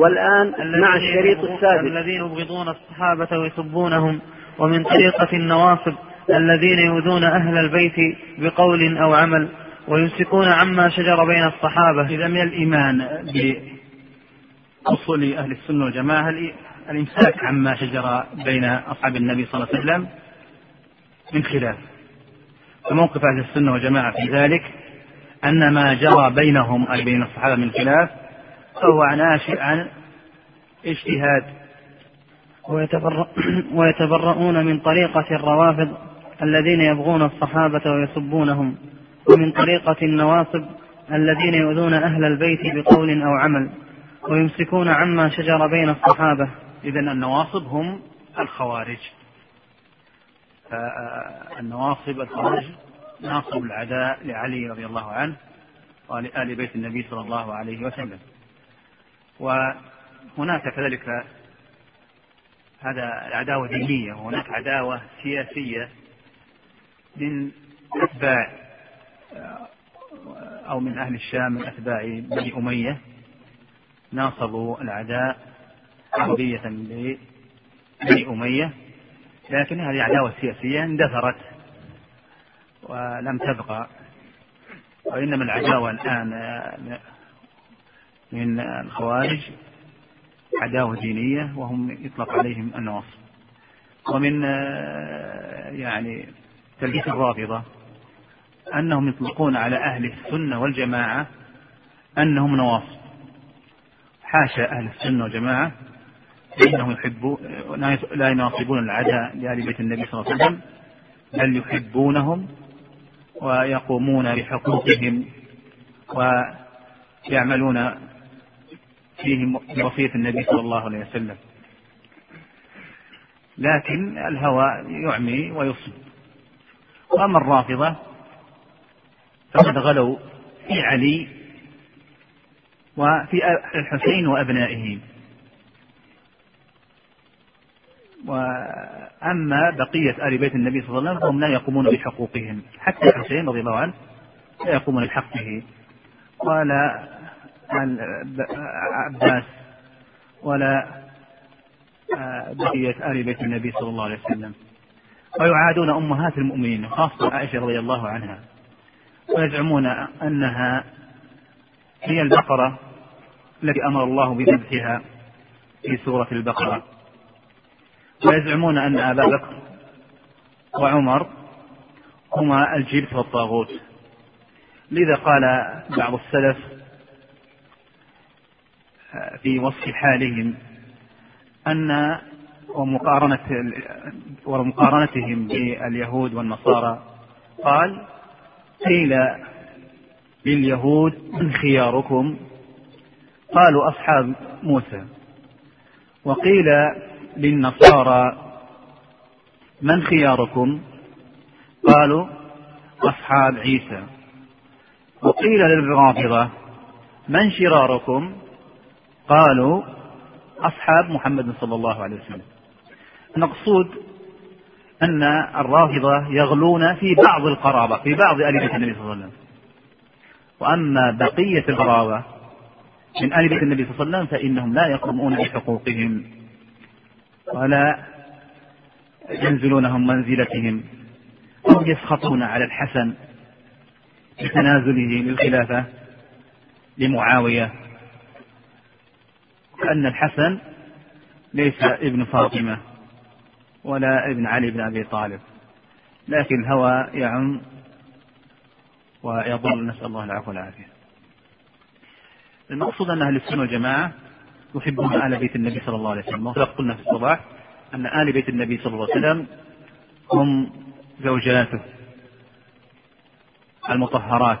والآن مع الشريط السادس. الذين يبغضون الصحابة ويسبونهم ومن طريقة النواصب الذين يؤذون أهل البيت بقول أو عمل ويمسكون عما شجر بين الصحابة. إذا من الإيمان بأصول أهل السنة والجماعة الإمساك عما شجر بين أصحاب النبي صلى الله عليه وسلم؟ من خلاف. فموقف أهل السنة والجماعة في ذلك أن ما جرى بينهم أي بين الصحابة من خلاف فهو ناشئ عن اجتهاد. ويتبرؤون من طريقة الروافض الذين يبغون الصحابة ويسبونهم ومن طريقة النواصب الذين يؤذون أهل البيت بقول أو عمل ويمسكون عما شجر بين الصحابة. إذا النواصب هم الخوارج. النواصب الخوارج ناصب العداء لعلي رضي الله عنه ولآل بيت النبي صلى الله عليه وسلم. وهناك كذلك هذا عداوة دينية وهناك عداوة سياسية من أتباع أو من أهل الشام من أتباع بني أمية ناصبوا العداء عربية لبني أمية. لكن هذه عداوة سياسية اندثرت ولم تبقى وإنما العداوة الآن من الخوارج عداوة دينية وهم يطلق عليهم النواصب ومن يعني تلبيس الرافضة أنهم يطلقون على أهل السنة والجماعة أنهم نواصب. حاشا أهل السنة والجماعة فإنهم يحبون لا يناصبون العداء لآل بيت النبي صلى الله عليه وسلم بل يحبونهم ويقومون بحقوقهم ويعملون فيه بوصية النبي صلى الله عليه وسلم. لكن الهوى يعمي ويصب. وأما الرافضة فقد غلوا في علي وفي الحسين وأبنائه. وأما بقية آل بيت النبي صلى الله عليه وسلم فهم لا يقومون بحقوقهم. حتى الحسين رضي الله عنه لا يقومون بحقه ولا عباس ولا بقية آل بيت النبي صلى الله عليه وسلم. ويعادون أمهات المؤمنين خاصة عائشة رضي الله عنها. ويزعمون أنها هي البقرة التي أمر الله بذبحها في سورة البقرة. ويزعمون أن أبا بكر وعمر هما الجبت والطاغوت. لذا قال بعض السلف في وصف حالهم أن ومقارنة ومقارنتهم باليهود والنصارى قال قيل لليهود من خياركم؟ قالوا أصحاب موسى. وقيل للنصارى من خياركم؟ قالوا أصحاب عيسى. وقيل للرافضة من شراركم؟ قالوا أصحاب محمد صلى الله عليه وسلم. المقصود أن الرافضة يغلون في بعض القرابة في بعض بيت النبي صلى الله عليه وسلم. وأما بقية القرابة من آل بيت النبي صلى الله عليه وسلم فإنهم لا يقومون بحقوقهم ولا ينزلونهم منزلتهم هم يسخطون على الحسن بتنازله للخلافة لمعاوية. كأن الحسن ليس ابن فاطمة ولا ابن علي بن أبي طالب لكن الهوى يعم ويضل نسأل الله العفو والعافية. المقصود أن أهل السنة والجماعة يحبون آل بيت النبي صلى الله عليه وسلم. وقد قلنا في الصباح أن آل بيت النبي صلى الله عليه وسلم هم زوجاته المطهرات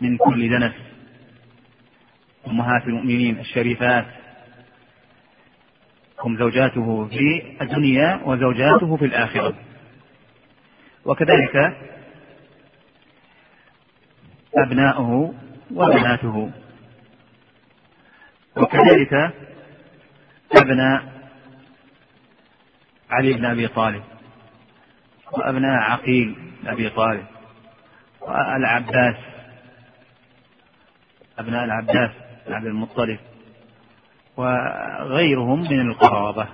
من كل دنس أمهات المؤمنين الشريفات. هم زوجاته في الدنيا وزوجاته في الآخرة. وكذلك أبناؤه وبناته. وكذلك أبناء علي بن أبي طالب. وأبناء عقيل بن أبي طالب. والعباس أبناء العباس بن عبد المطلب. وغيرهم من القرابة.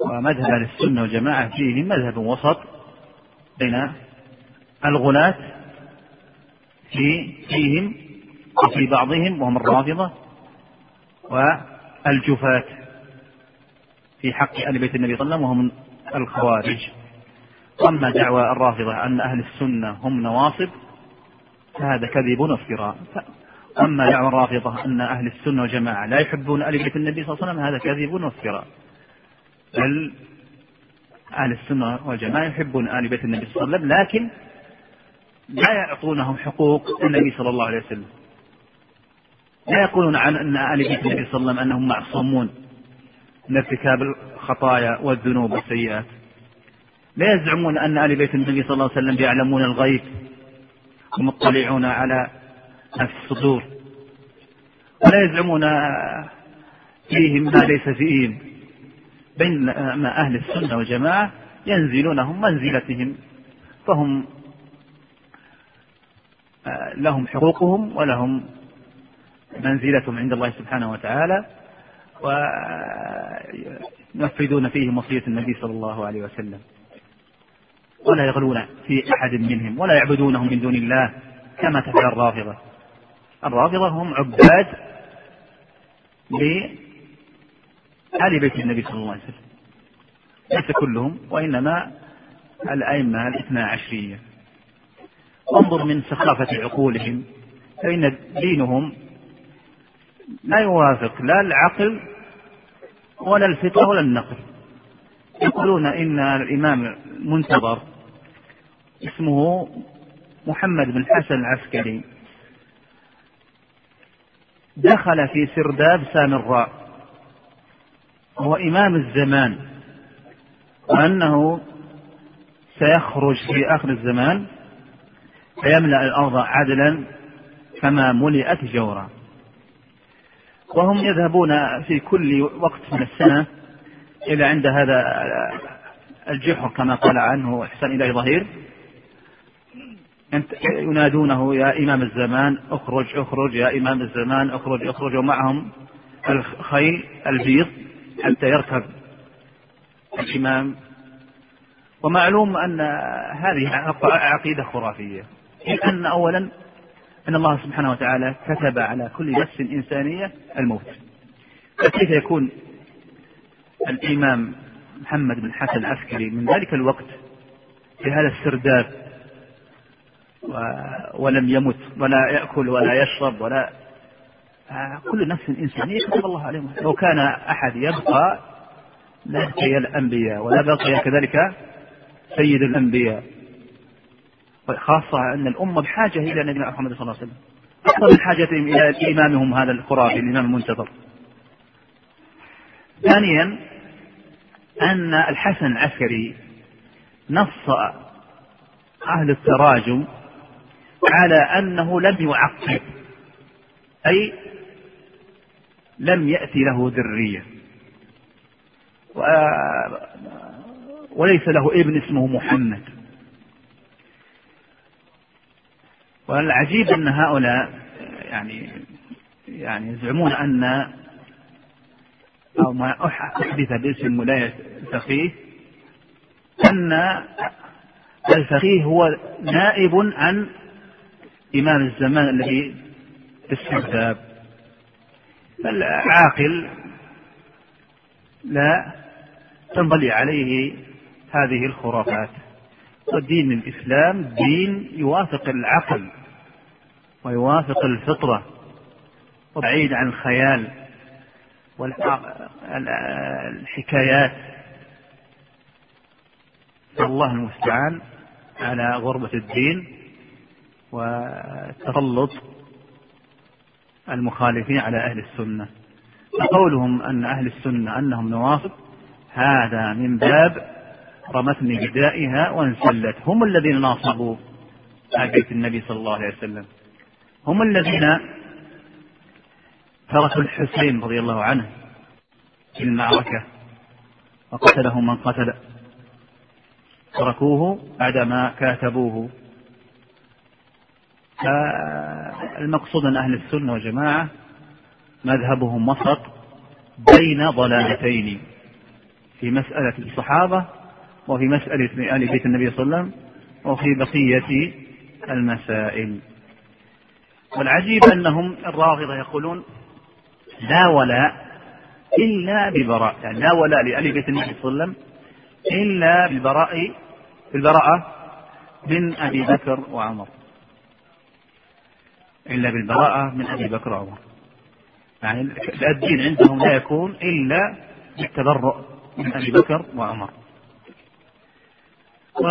ومذهب السنة والجماعة فيه مذهب وسط بين الغلاة في فيهم وفي بعضهم وهم الرافضة والجفاة في حق أهل بيت النبي صلى الله عليه وسلم وهم الخوارج. أما دعوى الرافضة أن أهل السنة هم نواصب فهذا كذب وافتراء. أما دعوى الرافضة أن أهل السنة والجماعة لا يحبون أهل بيت النبي صلى الله عليه وسلم هذا كذب وافتراء بل أهل السنة والجماعة يحبون آل بيت النبي صلى الله عليه وسلم لكن لا يعطونهم حقوق النبي صلى الله عليه وسلم. لا يقولون عن أن آل بيت النبي صلى الله عليه وسلم أنهم معصومون من ارتكاب الخطايا والذنوب والسيئات. لا يزعمون أن آل بيت النبي صلى الله عليه وسلم يعلمون الغيب ومطلعون على ما في الصدور ولا يزعمون فيهم ما ليس فيهم بين أهل السنة والجماعة ينزلونهم منزلتهم. فهم لهم حقوقهم ولهم منزلتهم عند الله سبحانه وتعالى. وينفذون فيه وصية النبي صلى الله عليه وسلم. ولا يغلون في أحد منهم ولا يعبدونهم من دون الله كما تفعل الرافضة. الرافضة هم عباد لآل بيت النبي صلى الله عليه وسلم. ليس كلهم وإنما الأئمة الاثنا عشرية. انظر من سخافة عقولهم فإن دينهم لا يوافق لا العقل ولا الفطرة ولا النقل. يقولون إن الإمام المنتظر اسمه محمد بن حسن العسكري. دخل في سرداب سامراء وهو إمام الزمان. وأنه سيخرج في آخر الزمان فيملأ الأرض عدلا كما ملئت جورا. وهم يذهبون في كل وقت من السنة إلى عند هذا الجحر كما قال عنه إحسان إلهي ظهير. ينادونه يا إمام الزمان اخرج اخرج يا إمام الزمان اخرج اخرج ومعهم الخيل البيض حتى يركب الإمام ومعلوم أن هذه عقيدة خرافية. لأن أولا أن الله سبحانه وتعالى كتب على كل نفس إنسانية الموت. فكيف يكون الإمام محمد بن حسن العسكري من ذلك الوقت في هذا السرداب ولم يمت ولا يأكل ولا يشرب ولا كل نفس إنسانية كتب الله عليه لو كان أحد يبقى لا بقي الأنبياء ولا بقي كذلك سيد الأنبياء. خاصة أن الأمة بحاجة إلى نبينا محمد صلى الله عليه وسلم. أكثر من حاجتهم إلى إمامهم هذا الخرافي الإمام المنتظر. ثانيا أن الحسن العسكري نص أهل التراجم على أنه لم يعقب أي لم يأتي له ذرية. وليس له ابن اسمه محمد. والعجيب أن هؤلاء يعني يعني يزعمون أن أو ما أحدث باسم ولاية الفقيه أن الفقيه هو نائب عن إمام الزمان الذي في السرداب فالعاقل لا تنطلي عليه هذه الخرافات. ودين الإسلام دين يوافق العقل ويوافق الفطرة وبعيد عن الخيال والحكايات. الله المستعان على غربة الدين. وتسلط المخالفين على أهل السنة. فقولهم أن أهل السنة أنهم نواصب هذا من باب رمتني بدائها وانسلت هم الذين ناصبوا بيت النبي صلى الله عليه وسلم. هم الذين تركوا الحسين رضي الله عنه في المعركة وقتله من قتل. تركوه بعدما كاتبوه. فالمقصود أن أهل السنة والجماعة مذهبهم وسط بين ضلالتين في مسألة الصحابة وفي مسألة آل بيت النبي صلى الله عليه وسلم وفي بقية المسائل. والعجيب أنهم الرافضة يقولون لا ولاء إلا ببراء يعني لا ولاء لآل بيت النبي صلى الله عليه وسلم إلا بالبراء بالبراءة من أبي بكر وعمر. إلا بالبراءة من أبي بكر وعمر. يعني الدين عندهم لا يكون إلا بالتبرؤ من أبي بكر وعمر. و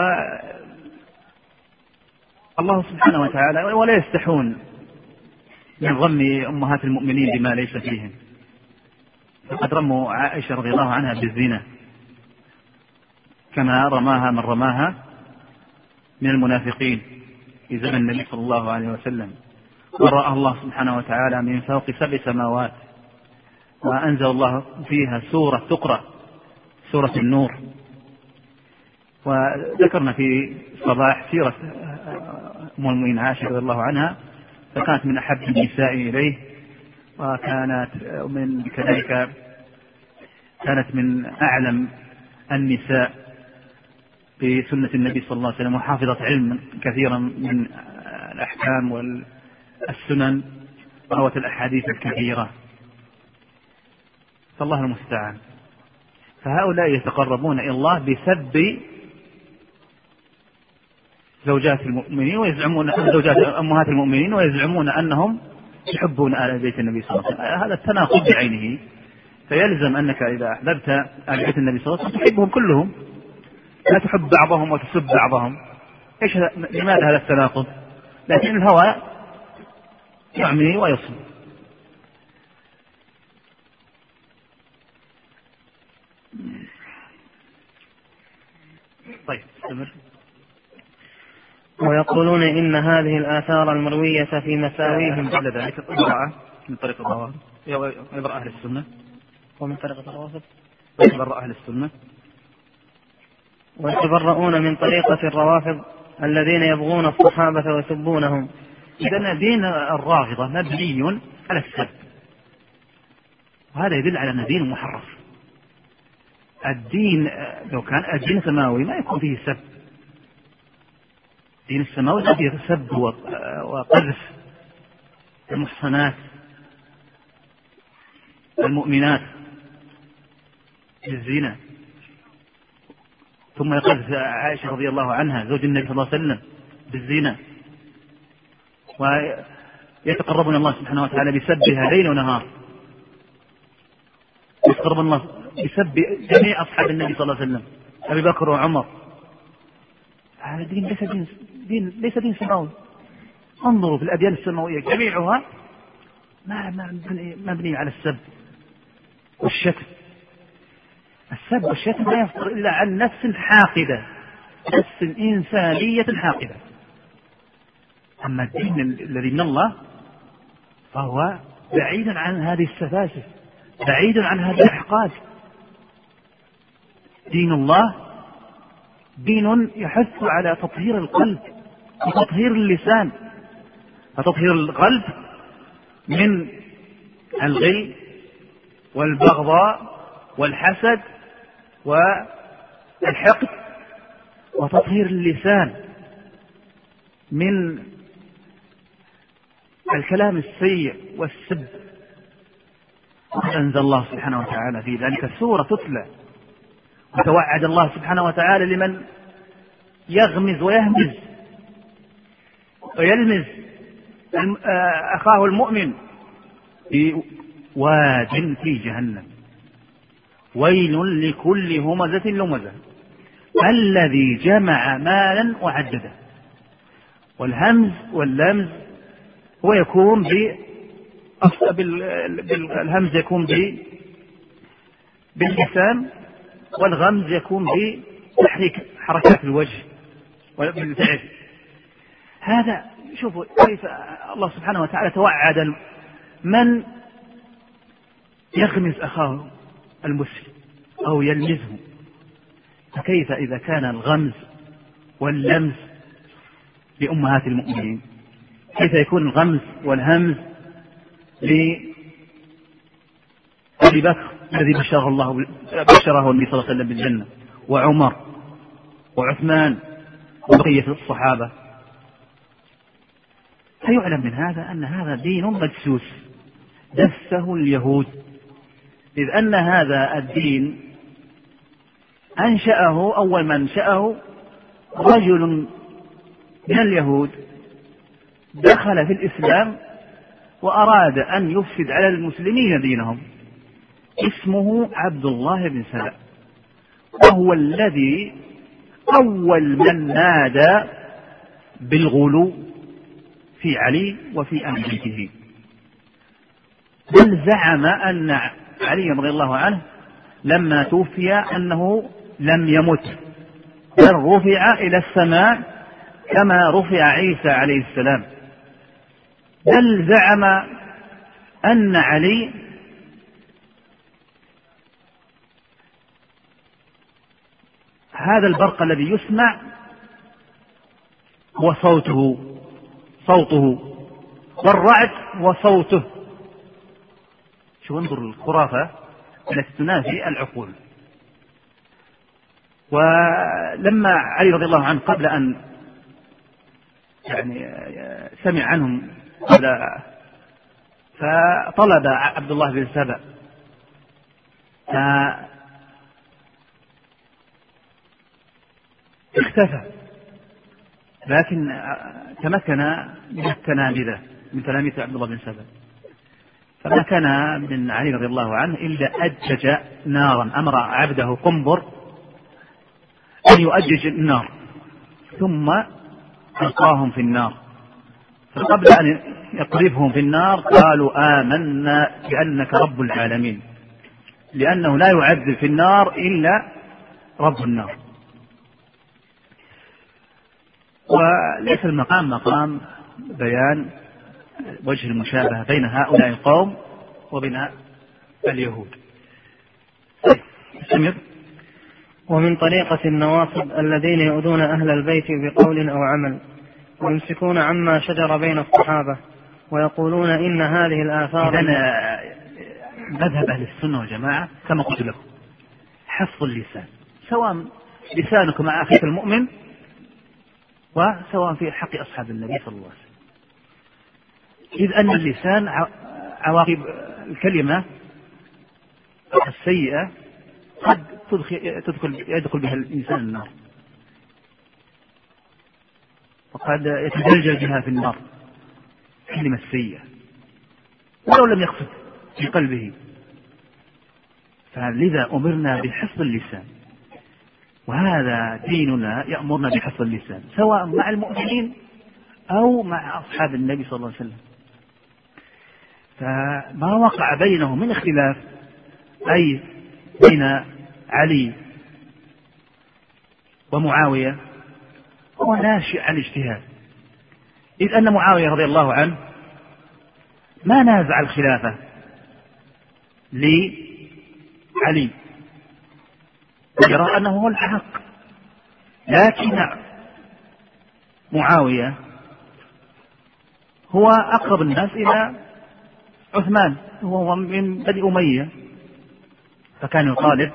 الله سبحانه وتعالى ولا يستحون من ظن أمهات المؤمنين بما ليس فيهم. فقد رموا عائشة رضي الله عنها بالزنا. كما رماها من رماها من المنافقين في زمن النبي صلى الله عليه وسلم. ورأى الله سبحانه وتعالى من فوق سبع سماوات. وأنزل الله فيها سورة تقرأ سورة النور. وذكرنا في الصباح سيرة أم المؤمنين عائشة رضي الله عنها فكانت من أحب النساء إليه وكانت من كذلك كانت من أعلم النساء بسنة النبي صلى الله عليه وسلم وحافظة علم كثيرا من الأحكام والسنن وروت الأحاديث الكثيرة فالله المستعان. فهؤلاء يتقربون إلى الله بسب زوجات المؤمنين ويزعمون زوجات أمهات المؤمنين ويزعمون أنهم يحبون آل بيت النبي صلى الله عليه وسلم. هذا التناقض بعينه. فيلزم أنك إذا أحببت آل بيت النبي صلى الله عليه وسلم تحبهم كلهم. لا تحب بعضهم وتسب بعضهم. إيش لماذا هذا التناقض؟ لكن الهوى يعمي ويصم طيب استمر. ويقولون إن هذه الآثار المروية في مساويهم. بعد ذلك الإبراءة من طريق الروافض. إبراء أهل السنة. ومن طريق الروافض. إبراء أهل السنة. ويتبرؤون من طريقة الروافض الذين يبغون الصحابة ويسبونهم. إذا دين الرافضة مبني على السب. وهذا يدل على أن دين محرف. الدين لو كان الدين السماوي ما يكون فيه سب. الدين السماوي فيه سب وقذف. المحصنات المؤمنات بالزنا ثم يقذف عائشة رضي الله عنها زوج النبي صلى الله عليه وسلم بالزنا. ويتقربون الله سبحانه وتعالى بسبها ليل ونهار. يتقربون الله بسب جميع أصحاب النبي صلى الله عليه وسلم. أبي بكر وعمر. هذا دين ليس دين, دين ليس دين سماوي. انظروا في الأديان السماوية جميعها ما مبني على السب والشتم. السب والشتم لا يصدر إلا عن نفس حاقدة. نفس إنسانية حاقدة. أما الدين الذي من الله فهو بعيد عن هذه السفاسف بعيد عن هذه الأحقاد. دين الله دين يحث على تطهير القلب وتطهير اللسان وتطهير القلب من الغل والبغضاء والحسد والحقد وتطهير اللسان من الكلام السيء والسب. أنزل الله سبحانه وتعالى في ذلك السورة تتلى. وتوعد الله سبحانه وتعالى لمن يغمز ويهمز ويلمز آه، أخاه المؤمن في واد في جهنم. ويل لكل همزة لمزة. الذي جمع مالا وعدده. والهمز واللمز هو يكون ب بالهمز يكون ب باللسان والغمز يكون بتحريك حركات الوجه بالفعل هذا شوفوا كيف الله سبحانه وتعالى توعد من يغمز أخاه المسلم أو يلمزه. فكيف إذا كان الغمز واللمس لأمهات المؤمنين؟ كيف يكون الغمز والهمز وأبي بكر الذي بشره الله بشره النبي صلى الله عليه وسلم بالجنة وعمر وعثمان وبقية الصحابة. فيعلم من هذا أن هذا دين مدسوس دسه اليهود. إذ أن هذا الدين أنشأه أول من أنشأه رجل من اليهود دخل في الإسلام وأراد أن يفسد على المسلمين دينهم. اسمه عبد الله بن سلام. وهو الذي أول من نادى بالغلو في علي وفي بيته بل زعم أن علي رضي الله عنه لما توفي أنه لم يمت. بل رفع إلى السماء كما رفع عيسى عليه السلام. بل زعم أن علي هذا البرق الذي يسمع هو صوته صوته. والرعد هو صوته. شو انظر الخرافة التي تنافي العقول. ولما علي رضي الله عنه قبل أن يعني سمع عنهم قبل فطلب عبد الله بن سبأ. اختفى. لكن تمكن من التلامذة من تلاميذ عبد الله بن سبأ. فما كان من علي رضي الله عنه إلا أجج نارا أمر عبده قنبر أن يؤجج النار ثم ألقاهم في النار. فقبل أن يقذفهم في النار قالوا آمنا بأنك رب العالمين لأنه لا يعذب في النار إلا رب النار. وليس المقام مقام بيان وجه المشابهة بين هؤلاء القوم وبين اليهود. استمر ومن طريقة النواصب الذين يؤذون أهل البيت بقول أو عمل. ويمسكون عما شجر بين الصحابة ويقولون إن هذه الآثار إذن مذهب أهل السنة والجماعة كما قلت لكم حفظ اللسان سواء لسانك مع أخيك المؤمن وسواء في حق أصحاب النبي صلى الله عليه وسلم. إذ أن اللسان عواقب الكلمة السيئة قد تدخل, تدخل يدخل بها الإنسان النار. وقد يتجلجل بها في النار. كلمة سيئة. ولو لم يقصد في قلبه. فلذا أمرنا بحفظ اللسان. وهذا ديننا يأمرنا بحفظ اللسان. سواء مع المؤمنين أو مع أصحاب النبي صلى الله عليه وسلم. فما وقع بينهم من اختلاف أي بين علي ومعاوية هو ناشئ عن اجتهاد إذ أن معاوية رضي الله عنه ما نازع الخلافة لعلي. يرى أنه هو الحق. لكن معاوية هو أقرب الناس إلى عثمان وهو من بني أمية. فكان يطالب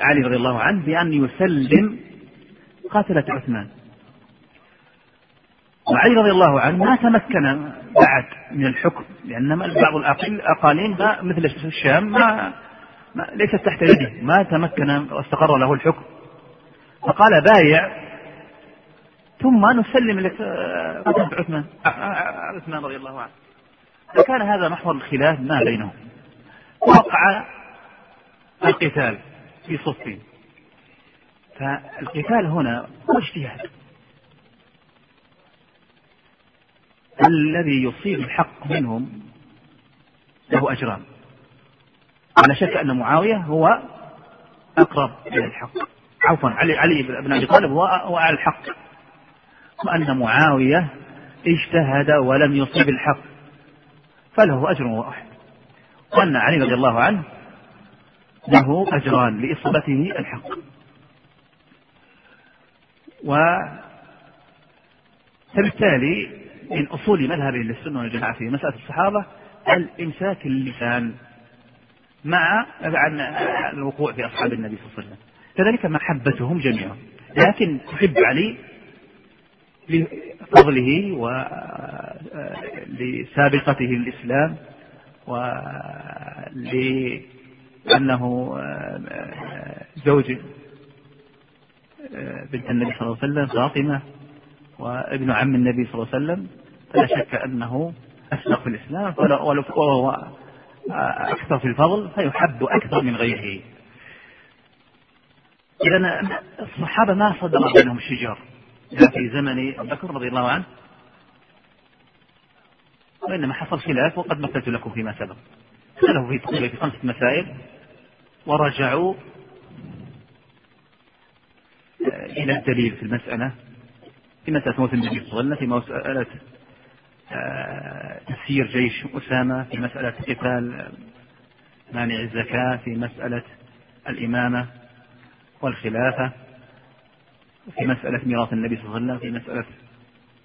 علي رضي الله عنه بأن يسلم قاتلة عثمان. وعلي رضي الله عنه ما تمكن بعد من الحكم لأن بعض الأقاليم مثل الشام ما, ما ليست تحت يده ما تمكن واستقر له الحكم. فقال بايع ثم نسلم لك قتلة عثمان. عثمان رضي الله عنه. فكان هذا محور الخلاف ما بينهم. وقع القتال في صفين. فالقتال هنا هو اجتهاد. الذي يصيب الحق منهم له أجران. ولا شك أن معاوية هو أقرب إلى الحق. عفوا علي علي بن أبي طالب هو على الحق. وأن معاوية اجتهد ولم يصيب الحق فله أجر واحد. وأن علي رضي الله عنه له أجران لإصابته الحق. و فبالتالي من أصول مذهب السنة والجماعة في مسألة الصحابة الإمساك اللسان مع عن الوقوع في أصحاب النبي صلى الله عليه وسلم. كذلك محبتهم جميعا. لكن تحب علي لفضله ولسابقته للإسلام ولأنه زوج بنت النبي صلى الله عليه وسلم فاطمة وابن عم النبي صلى الله عليه وسلم. فلا شك أنه أسبق في الإسلام وهو أكثر في الفضل فيحب أكثر من غيره. إذا الصحابة ما صدر بينهم شجار في زمن أبي بكر رضي الله عنه. وإنما حصل خلاف وقد مثلت لكم فيما سبق. اختلفوا في في خمسة مسائل. ورجعوا إلى الدليل في المسألة في مسألة موت النبي صلى الله عليه وسلم في مسألة آه، تسيير جيش أسامة في مسألة قتال مانع الزكاة في مسألة الإمامة والخلافة في مسألة ميراث النبي صلى الله عليه وسلم في مسألة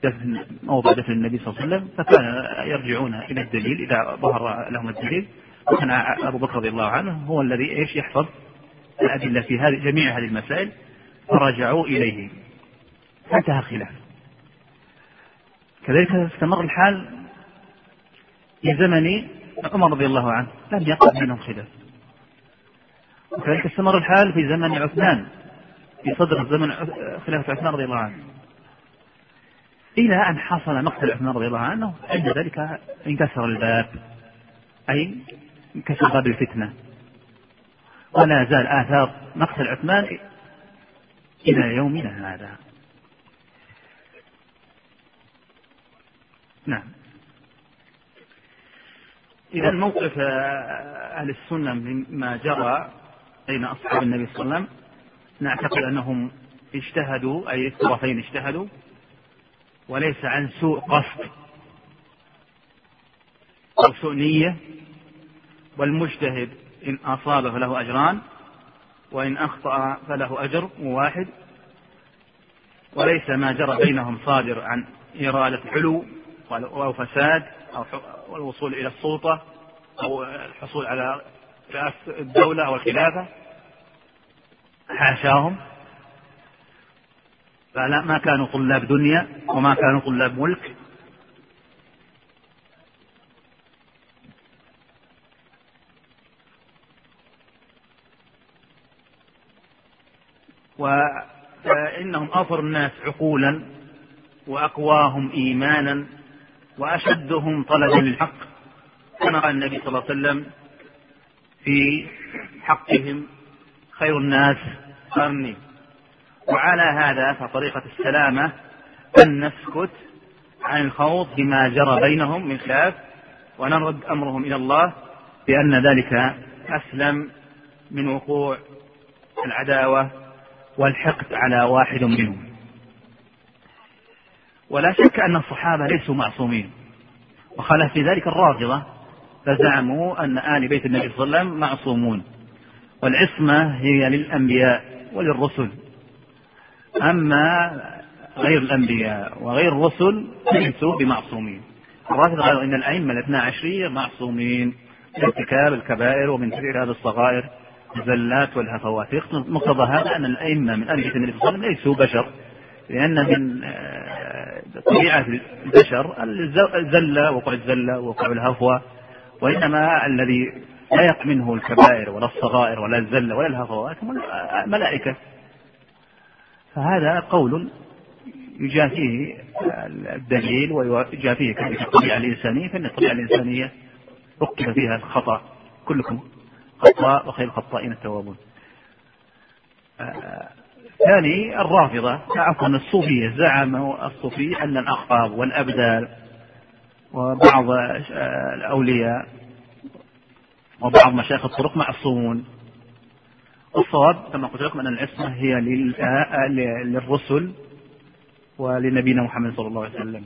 دفن موضع دفن النبي صلى الله عليه وسلم فكان يرجعون إلى الدليل إذا ظهر لهم الدليل وكان أبو بكر رضي الله عنه هو الذي إيش يحفظ الأدلة في هذه جميع هذه المسائل فرجعوا إليه. فانتهى الخلاف. كذلك استمر الحال في زمن عمر رضي الله عنه. لم يقع بينهم خلاف. وكذلك استمر الحال في زمن عثمان. في صدر زمن خلافة عثمان رضي الله عنه. إلى أن حصل مقتل عثمان رضي الله عنه عند ذلك انكسر الباب. أي انكسر باب الفتنة. ولا زال آثار مقتل عثمان إلى يومنا هذا. نعم. إذا موقف أهل السنة مما جرى بين أصحاب النبي صلى الله عليه وسلم نعتقد أنهم اجتهدوا أي الطرفين اجتهدوا وليس عن سوء قصد أو سوء نية والمجتهد إن أصاب فله أجران وإن أخطأ فله أجر واحد وليس ما جرى بينهم صادر عن إرادة علو أو فساد أو الوصول إلى السلطة أو الحصول على رئاسة الدولة أو الخلافة. حاشاهم. فلا ما كانوا طلاب دنيا وما كانوا طلاب ملك. وإنهم أفر الناس عقولا وأقواهم إيمانا وأشدهم طلبا للحق كما قال النبي صلى الله عليه وسلم في حقهم خير الناس قرني وعلى هذا فطريقة السلامة أن نسكت عن الخوض بما جرى بينهم من خلاف ونرد أمرهم إلى الله بأن ذلك أسلم من وقوع العداوة والحقد على واحد منهم. ولا شك أن الصحابة ليسوا معصومين. وخالف في ذلك الرافضة فزعموا أن آل بيت النبي صلى الله عليه وسلم معصومون. والعصمة هي للأنبياء وللرسل. أما غير الأنبياء وغير الرسل ليسوا بمعصومين. الرافضة قالوا إن الأئمة الاثنا عشرية معصومين. من ارتكاب الكبائر ومن ارتكاب الصغائر. الزلات والهفوات. مقتضى هذا أن الأئمة من بيت النبي صلى الله عليه وسلم ليسوا بشر. لأن من آه، طبيعة البشر الزلة وقوع الزلة وقوع الهفوة وإنما الذي لا يقع منه الكبائر ولا الصغائر ولا الزلة ولا الهفوات هم الملائكة. فهذا قول يجافيه الدليل ويجافيه الطبيعة الإنسانية فإن الطبيعة الإنسانية ركب فيها الخطأ كلكم. خطاء وخير الخطائين التوابون. آه، ثاني الرافضة. عفوا الصوفية زعموا الصوفية أن الأخطاب والأبدال وبعض آه، الأولياء وبعض مشايخ الطرق معصومون. الصواب كما قلت لكم أن العصمة هي آه، للرسل ولنبينا محمد صلى الله عليه وسلم.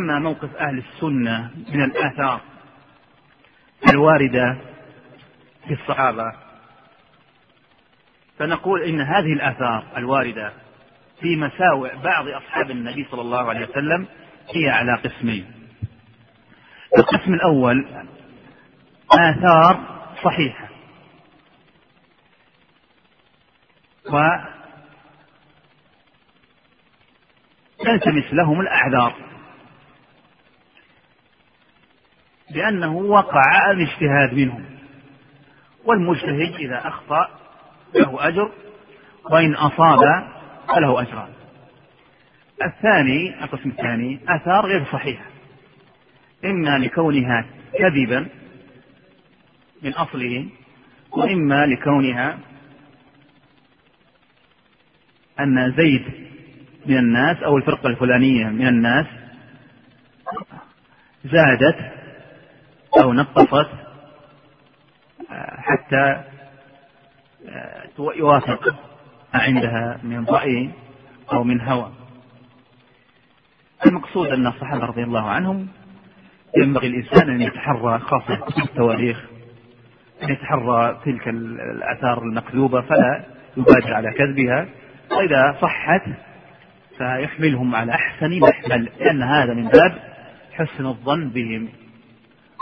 أما موقف أهل السنة من الآثار الواردة في الصحابة فنقول إن هذه الآثار الواردة في مساوئ بعض أصحاب النبي صلى الله عليه وسلم هي على قسمين. القسم الأول آثار صحيحة. و تلتمس لهم الأعذار لأنه وقع الاجتهاد منهم. والمجتهد إذا أخطأ له أجر وإن أصاب فله أجران. الثاني القسم الثاني آثار غير صحيحة. إما لكونها كذبا من أصله وإما لكونها أن زيد من الناس أو الفرقة الفلانية من الناس زادت أو نقصت حتى يوافق عندها من رأي أو من هوى. المقصود أن الصحابة رضي الله عنهم ينبغي الإنسان أن يتحرى خاصة في التواريخ أن يتحرى تلك الآثار المكذوبة فلا يبادر على كذبها. وإذا صحت فيحملهم على أحسن محمل لأن هذا من باب حسن الظن بهم.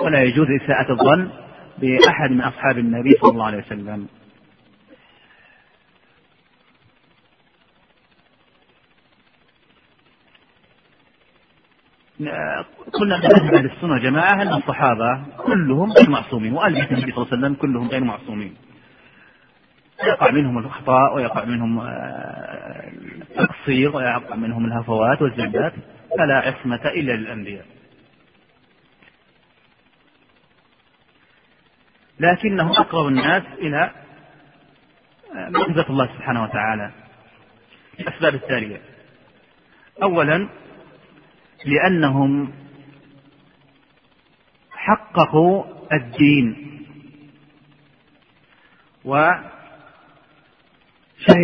ولا يجوز إساءة الظن بأحد من أصحاب النبي صلى الله عليه وسلم. قلنا من أهل السنة والجماعة أن الصحابة كلهم غير معصومين وآل النبي صلى الله عليه وسلم كلهم غير معصومين. يقع منهم الأخطاء ويقع منهم آه، التقصير ويقع منهم الهفوات والزلات فلا عصمة إلا للأنبياء. لكنهم أقرب الناس إلى معجزة الله سبحانه وتعالى. الأسباب التالية. أولا لأنهم حققوا الدين وشهد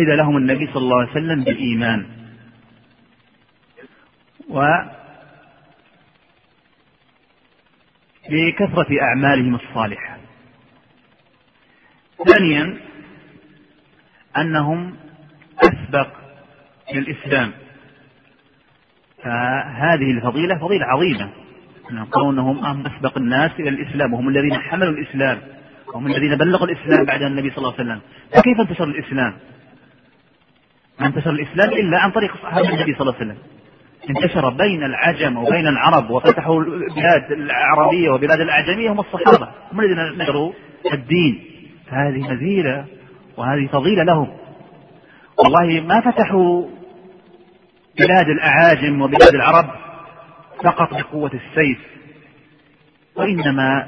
لهم النبي صلى الله عليه وسلم بالإيمان. و بكثرة أعمالهم الصالحة. ثانيا أنهم أسبق للإسلام. فهذه الفضيلة فضيلة عظيمة. كونهم هم أسبق الناس إلى الإسلام وهم الذين حملوا الإسلام وهم الذين بلغوا الإسلام بعد النبي صلى الله عليه وسلم. فكيف انتشر الإسلام؟ ما انتشر الإسلام إلا عن طريق صحابة النبي صلى الله عليه وسلم. انتشر بين العجم وبين العرب وفتحوا البلاد العربية وبلاد الأعجمية هم الصحابة هم الذين نشروا الدين. فهذه مزيلة وهذه فضيلة لهم. والله ما فتحوا بلاد الأعاجم وبلاد العرب فقط بقوة السيف وإنما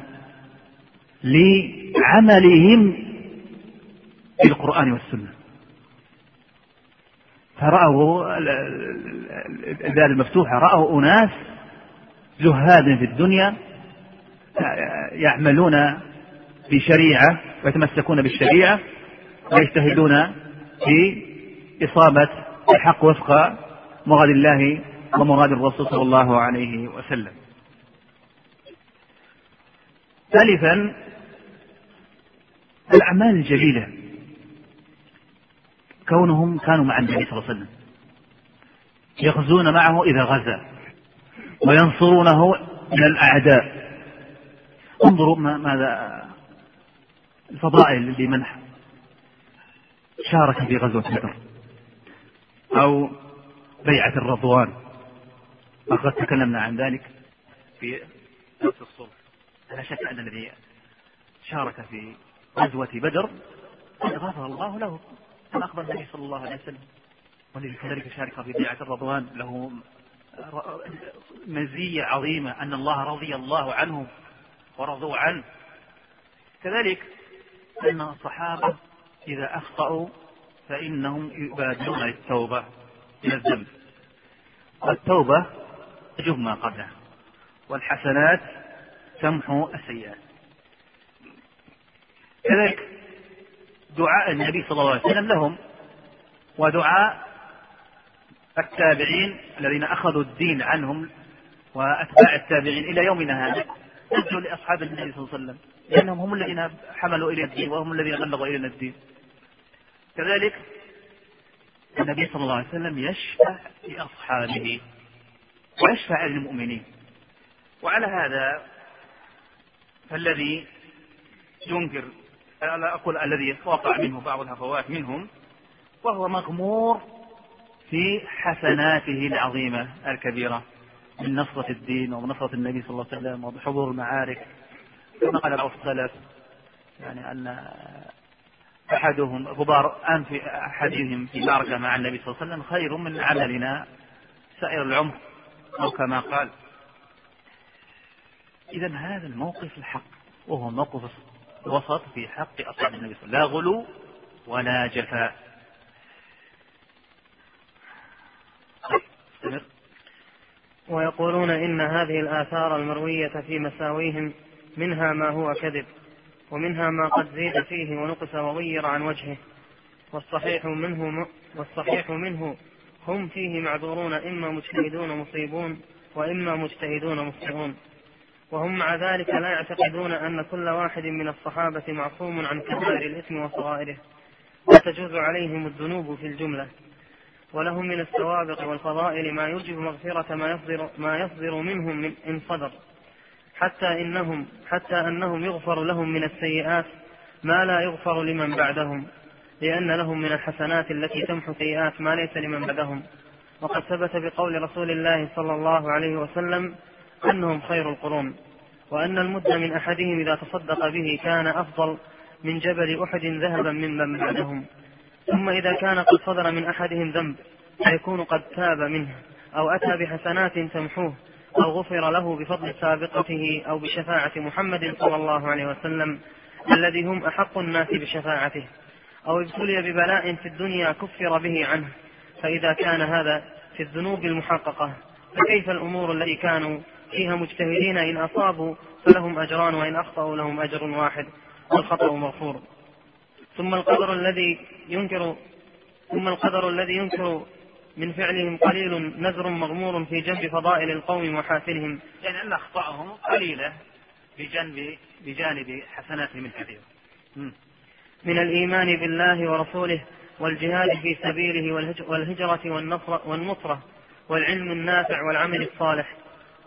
لعملهم بالقرآن والسنة. فرأوا البلاد المفتوحة رأوا أناس زهاد في الدنيا يعملون بشريعة ويتمسكون بالشريعة ويجتهدون في إصابة الحق وفق مراد الله ومراد الرسول صلى الله عليه وسلم. ثالثا الأعمال الجليلة. كونهم كانوا مع النبي صلى الله عليه وسلم. يغزون معه إذا غزا وينصرونه من الأعداء. انظروا ماذا الفضائل لمن شارك في غزوة بدر. أو بيعة الرضوان. وقد تكلمنا عن ذلك في درس الصلح لا شك أن الذي شارك في غزوة بدر قد غفر الله له. كما أخبر النبي صلى الله عليه وسلم. والذي كذلك شارك في بيعة الرضوان. له مزية عظيمة أن الله رضي الله عنهم ورضوا عنه. كذلك أن الصحابة إذا أخطأوا فإنهم يبادرون للتوبة من الذنب. والتوبة تجب ما قبلها والحسنات تمحو السيئات. كذلك دعاء النبي صلى الله عليه وسلم لهم ودعاء التابعين الذين أخذوا الدين عنهم وأتباع التابعين إلى يومنا هذا نرجو لأصحاب النبي صلى الله عليه وسلم لأنهم هم الذين حملوا إلى الدين وهم الذين بلغوا إلينا الدين. كذلك النبي صلى الله عليه وسلم يشفع لأصحابه ويشفع للمؤمنين. وعلى هذا فالذي ينكر لا أقول الذي وقع منه بعض الهفوات منهم وهو مغمور في حسناته العظيمة الكبيرة من نصرة الدين ومنصرة النبي صلى الله عليه وسلم وبحضور المعارك كما قال بعض السلف يعني أن أحدهم غبار أنف أحدهم في معركة مع النبي صلى الله عليه وسلم خير من عملنا سائر العمر أو كما قال. إذا هذا الموقف الحق وهو موقف وسط في حق أصحاب النبي صلى الله عليه وسلم. لا غلو ولا جفاء. استمر ويقولون إن هذه الآثار المروية في مساويهم منها ما هو كذب ومنها ما قد زيد فيه ونقص وغير عن وجهه. والصحيح منه والصحيح منه هم فيه معذورون إما مجتهدون مصيبون وإما مجتهدون مخطئون وهم مع ذلك لا يعتقدون أن كل واحد من الصحابة معصوم عن كبائر الإثم وصغائره. وتجوز عليهم الذنوب في الجملة. ولهم من السوابق والفضائل ما يوجب مغفرة ما يصدر, ما يصدر منهم من إن صدر. حتى إنهم حتى أنهم يغفر لهم من السيئات ما لا يغفر لمن بعدهم لأن لهم من الحسنات التي تمحو سيئات ما ليس لمن بعدهم. وقد ثبت بقول رسول الله صلى الله عليه وسلم أنهم خير القرون وأن المد من أحدهم إذا تصدق به كان أفضل من جبل أحد ذهبا ممن بعدهم. ثم إذا كان قد صدر من أحدهم ذنب فيكون قد تاب منه أو أتى بحسنات تمحوه. أو غفر له بفضل سابقته أو بشفاعة محمد صلى الله عليه وسلم الذي هم أحق الناس بشفاعته. أو ابتلي ببلاء في الدنيا كفر به عنه. فإذا كان هذا في الذنوب المحققة فكيف الأمور التي كانوا فيها مجتهدين إن أصابوا فلهم أجران وإن أخطأوا لهم أجر واحد؟ والخطأ مغفور. ثم القدر الذي ينكر ثم القدر الذي ينكر من فعلهم قليل نذر مغمور في جنب فضائل القوم ومحاسنهم يعني أن أخطاءهم قليلة بجانب بجانب حسناتهم الكثيرة. من الإيمان بالله ورسوله والجهاد في سبيله والهجرة والنصر والنصرة والعلم النافع والعمل الصالح.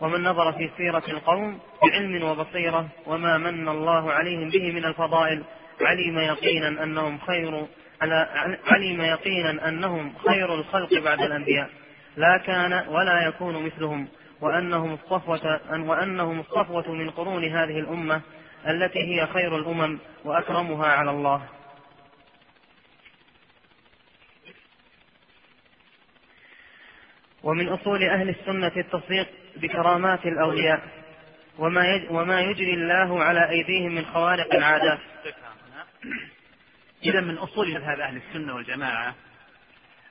ومن نظر في سيرة القوم بعلم وبصيرة وما من الله عليهم به من الفضائل علم يقينا أنهم خير علم يقينا أنهم خير الخلق بعد الأنبياء. لا كان ولا يكون مثلهم. وأنهم الصفوة وأنهم الصفوة من قرون هذه الأمة التي هي خير الأمم وأكرمها على الله. ومن أصول أهل السنة التصديق بكرامات الأولياء. وما يجري الله على أيديهم من خوارق العادات. إذا من أصول مذهب أهل السنة والجماعة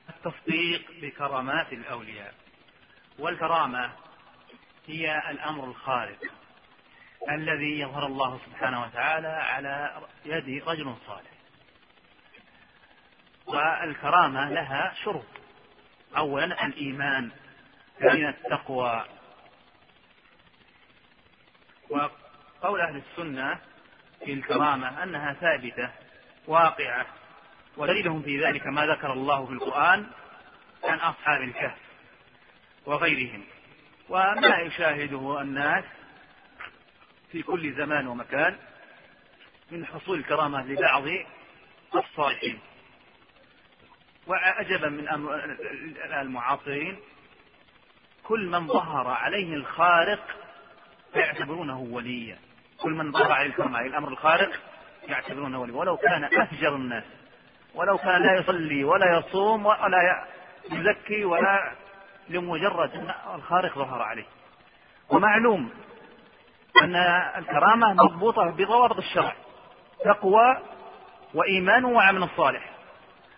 التصديق بكرامات الأولياء. والكرامة هي الأمر الخارق الذي يظهر الله سبحانه وتعالى على يد رجل صالح. والكرامة لها شروط. أولا الإيمان ثانيا التقوى. وقول أهل السنة في الكرامة أنها ثابتة واقعة. ودليلهم في ذلك ما ذكر الله في القرآن عن أصحاب الكهف وغيرهم. وما يشاهده الناس في كل زمان ومكان من حصول الكرامة لبعض الصالحين. وعجبا من المعاصرين. كل من ظهر عليه الخارق فيعتبرونه وليا. كل من ظهر عليه الكرامة الأمر الخارق يعتبرونه ولي. ولو كان أفجر الناس. ولو كان لا يصلي ولا يصوم ولا يزكي ولا لمجرد أن الخارق ظهر عليه. ومعلوم أن الكرامة مضبوطة بضوابط الشرع. تقوى وإيمان وعمل صالح.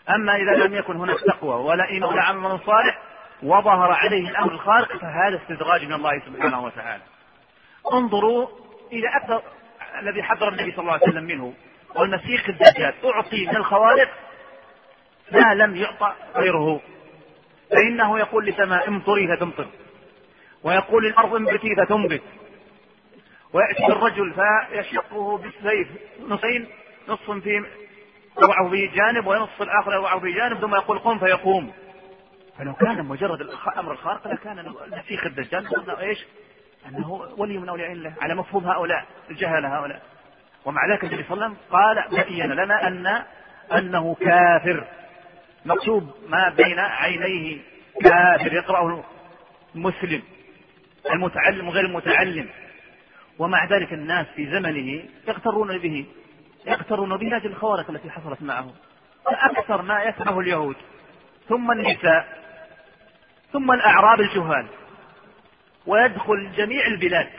أما إذا لم يكن هناك تقوى ولا إيمان ولا عمل صالح وظهر عليه الأمر الخارق فهذا استدراج من الله سبحانه وتعالى. انظروا إلى أكثر الذي حذر النبي صلى الله عليه وسلم منه والمسيح الدجال. أعطي من الخوارق ما لم يعطى غيره. فإنه يقول لسماء امطري فتمطر ويقول للأرض انبتي فتنبت ويأتي الرجل فيشقه بالسيف نصين نصف في يضعه في جانب وينص الآخر يضعه في جانب ثم يقول قم فيقوم. فلو كان مجرد الأمر الخارق لكان المسيح الدجال. إيش؟ أنه ولي من أولياء الله على مفهوم هؤلاء الجهلة هؤلاء. ومع ذلك النبي صلى الله عليه وسلم قال بين لنا أن أنه كافر. مكتوب ما بين عينيه كافر يقرأه المسلم المتعلم وغير المتعلم. ومع ذلك الناس في زمنه يغترون به يغترون بهذه الخوارق التي حصلت معه. فأكثر ما يسمعه اليهود. ثم النساء ثم الأعراب الجهال. ويدخل جميع البلاد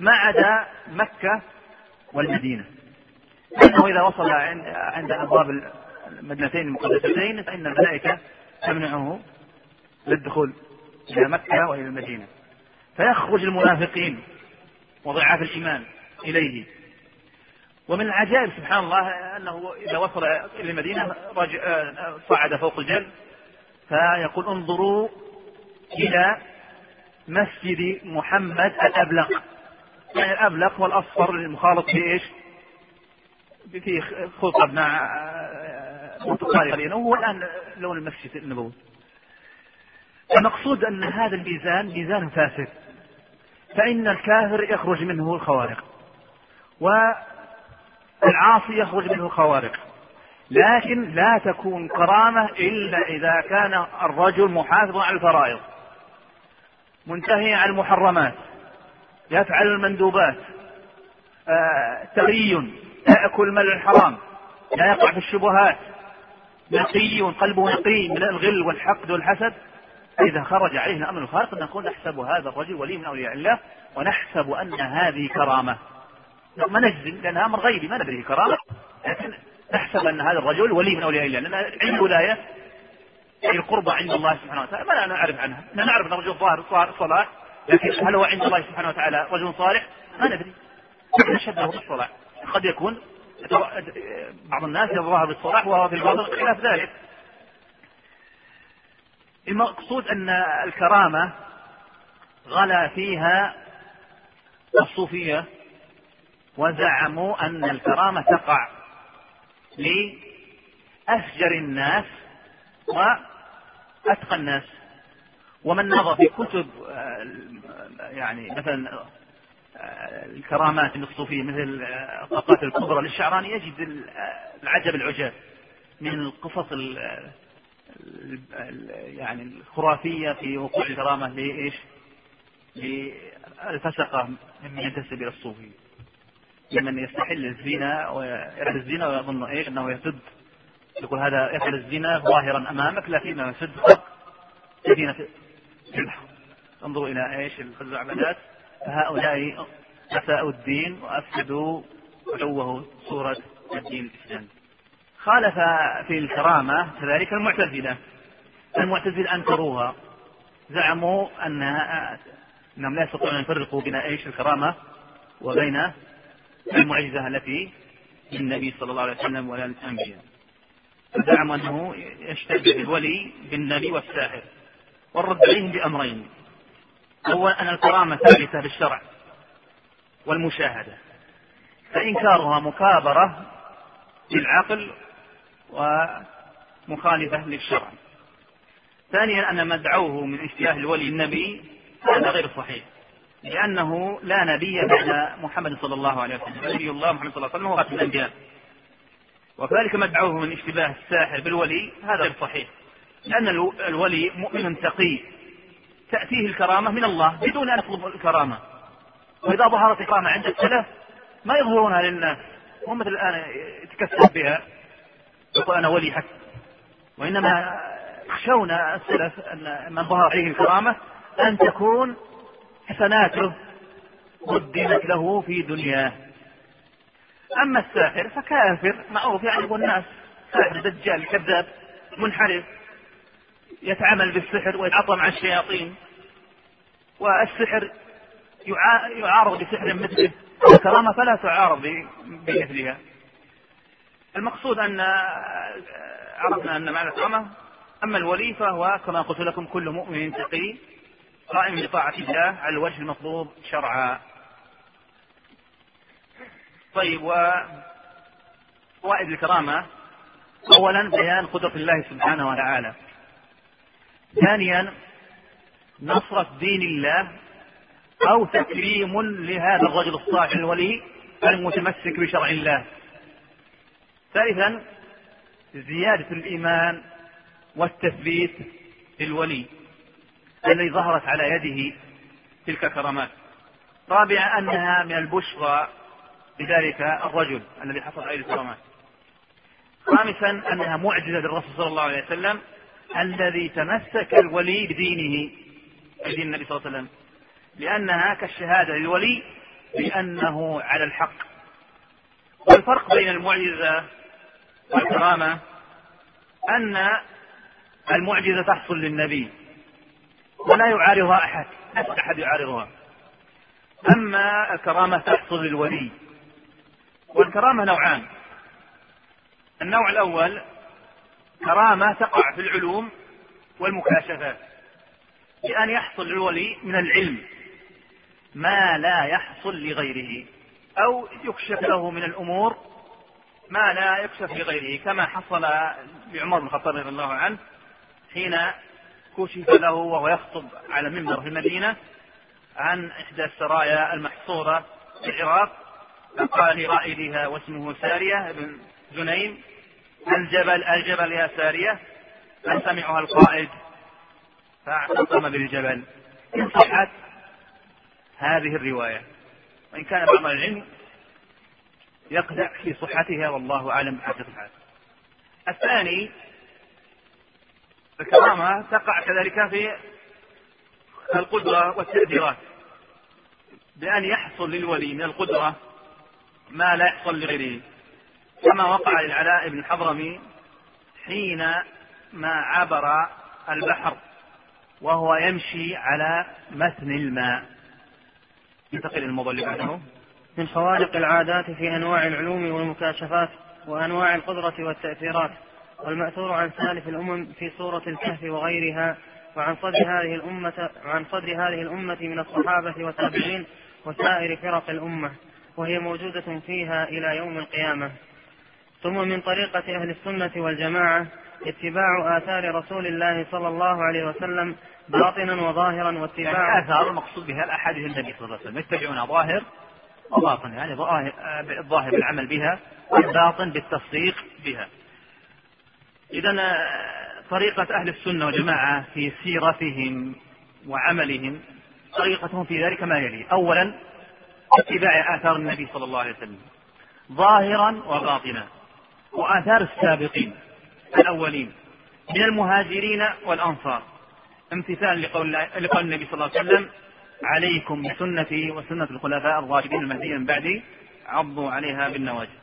ما عدا مكة والمدينة. لأنه إذا وصل عند أبواب المدينتين المقدستين فإن الملائكة تمنعه للدخول إلى مكة وإلى المدينة. فيخرج المنافقين وضعاف الإيمان إليه. ومن العجائب سبحان الله أنه إذا وصل إلى المدينة صعد فوق الجبل فيقول انظروا إلى مسجد محمد الأبلق يعني الأبلق هو الأصفر المخالط بإيش؟ في خطب مع برتقالي وهو الآن لون المسجد النبوي. المقصود أن هذا الميزان ميزان فاسد. فإن الكافر يخرج منه الخوارق والعاصي يخرج منه الخوارق. لكن لا تكون كرامة إلا إذا كان الرجل محافظ على الفرائض. منتهي عن المحرمات يفعل المندوبات آه تغي يأكل مال الحرام لا يقع في الشبهات نقي قلبه نقي من الغل والحقد والحسد. إذا خرج عليه الأمر الخارق نقول نحسب هذا الرجل ولي من أولياء الله ونحسب أن هذه كرامة. ما نجزم لأنها أمر غيبي ما ندري كرامة لكن نحسب أن هذا الرجل ولي من أولياء الله لأن علم الولاية يعني القربى عند الله سبحانه وتعالى. ما نعرف عنها. نعرف أن الرجل ظاهر صلاح لكن هل هو عند الله سبحانه وتعالى رجل صالح؟ ما ندري. نشهد له بالصلاح. قد يكون بعض الناس يظهر بالصلاح وهو في الباطل خلاف ذلك. المقصود أن الكرامة غلا فيها الصوفية وزعموا أن الكرامة تقع لأفجر الناس وأتقى الناس. ومن نظر في كتب يعني مثلا الكرامات الصوفية مثل الطاقات الكبرى للشعراني يجد العجب العجاب من القصص يعني الخرافية في وقوع الكرامة لإيش؟ للفسقة ممن ينتسب إلى الصوفية. لمن يستحل الزنا ويفعل الزنا ويظن إيش؟ أنه يسد يقول هذا يفعل الزنا ظاهرا أمامك لكنه الذين في البحر انظروا إلى إيش الخزعبلات فهؤلاء أساءوا الدين وأفسدوا علوه صورة الدين الإسلامي. خالف في الكرامة كذلك المعتزلة. المعتزلة أنكروها. زعموا أنها أنهم لا يستطيعون أن يفرقوا بين إيش الكرامة وبين المعجزة التي للنبي صلى الله عليه وسلم ولا الأنبياء زعموا أنه يشتبه الولي بالنبي والساحر والرد عليهم بأمرين. أول أن الكرامة ثابتة بالشرع والمشاهدة. فإنكارها مكابرة للعقل ومخالفة للشرع. ثانيا أن ما دعوه من اشتياه الولي النبي هذا غير صحيح لأنه لا نبي بعد محمد صلى الله عليه وسلم. نبي الله محمد صلى الله عليه وسلم هو الأنبياء. وكذلك ما دعوه من اشتباه الساحر بالولي هذا غير صحيح. لأن الولي مؤمن تقي. تأتيه الكرامة من الله بدون أن يطلب الكرامة. وإذا ظهرت الكرامة عند السلف ما يظهرونها للناس. هم مثل الآن يتكسب بها. يقول أنا ولي حق. وإنما يخشون السلف أن من ظهر عليه الكرامة أن تكون حسناته قدمت له في دنياه. أما الساحر فكافر معروف يعرف الناس. ساحر دجال كذاب منحرف. يتعامل بالسحر ويتعاطى مع الشياطين. والسحر يعارض بسحر مثله. الكرامة فلا تعارض بمثلها. المقصود أن عرفنا أن معنى الكرامة. أما الولي فهو كما قلت لكم كل مؤمن تقي قائم بطاعة الله على الوجه المطلوب شرعا. طيب و فوائد الكرامة. أولا بيان قدرة الله سبحانه وتعالى. ثانيا نصرة دين الله أو تكريم لهذا الرجل الصالح الولي المتمسك بشرع الله. ثالثا زيادة الإيمان والتثبيت للولي الذي ظهرت على يده تلك الكرامات. رابعا أنها من البشرى لذلك الرجل الذي حصل عليه الكرامات. خامسا أنها معجزة للرسول صلى الله عليه وسلم الذي تمسك الولي بدينه بدين النبي صلى الله عليه وسلم. لأنها كالشهادة للولي بأنه على الحق. والفرق بين المعجزة والكرامة أن المعجزة تحصل للنبي ولا يعارضها أحد لا أحد يعارضها. أما الكرامة تحصل للولي. والكرامة نوعان. النوع الأول كرامة تقع في العلوم والمكاشفات. بأن يحصل للولي من العلم ما لا يحصل لغيره أو يكشف له من الأمور ما لا يكشف لغيره كما حصل لعمر بن الخطاب رضي الله عنه حين كشف له وهو يخطب على منبر في المدينة عن إحدى السرايا المحصورة في العراق فقال لرائدها واسمه سارية بن زنيم الجبل الجبل يا سارية فسمعها القائد؟ فاعتصم بالجبل. إن صحت هذه الرواية. وإن كان بعض العلم يقدح في صحتها والله أعلم بحق صحتها الثاني الكرامة تقع كذلك في القدرة والتأثيرات بأن يحصل للولي من القدرة ما لا يحصل لغيره. كما وقع للعلاء بن الحضرمي حين ما عبر البحر وهو يمشي على متن الماء. ينتقل الموضوع اللي بعده. من خوارق العادات في أنواع العلوم والمكاشفات وأنواع القدرة والتأثيرات والمأثور عن سالف الأمم في سورة الكهف وغيرها وعن صدر هذه الأمة وعن صدر هذه الأمة من الصحابة والتابعين وسائر فرق الأمة. وهي موجودة فيها إلى يوم القيامة. ثم من طريقة أهل السنة والجماعة اتباع آثار رسول الله صلى الله عليه وسلم باطنا وظاهرا واتباع يعني آثار المقصود بها الأحاديث النبي صلى الله عليه وسلم. يتبعون ظاهر وباطن يعني الظاهر بالعمل بها والباطن بالتصديق بها. إذا آه، طريقة أهل السنة والجماعة في سيرتهم وعملهم طريقتهم في ذلك ما يلي. أولا اتباع آثار النبي صلى الله عليه وسلم ظاهرا وباطنا وآثار السابقين الأولين من المهاجرين والأنصار. امتثال لقول, لقول النبي صلى الله عليه وسلم عليكم بسنتي وسنة الخلفاء الراشدين المهديين من بعدي عضوا عليها بالنواجذ.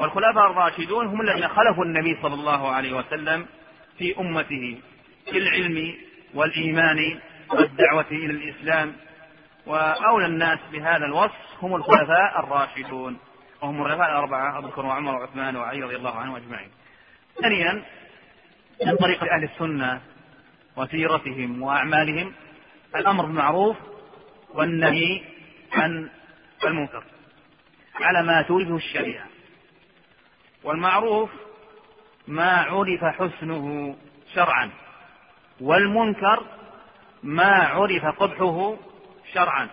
والخلفاء الراشدون هم الذين خلفوا النبي صلى الله عليه وسلم في أمته في العلم والإيمان والدعوة إلى الإسلام وأولى الناس بهذا الوصف هم الخلفاء الراشدون وهم الخلفاء الأربعة أبو بكر وعمر وعثمان وعلي رضي الله عنهم أجمعين. ثانيا من طريقة أهل السنة وسيرتهم وأعمالهم الأمر بالمعروف والنهي عن المنكر على ما تورثه الشريعة والمعروف ما عرف حسنه شرعا والمنكر ما عرف قبحه شرعا.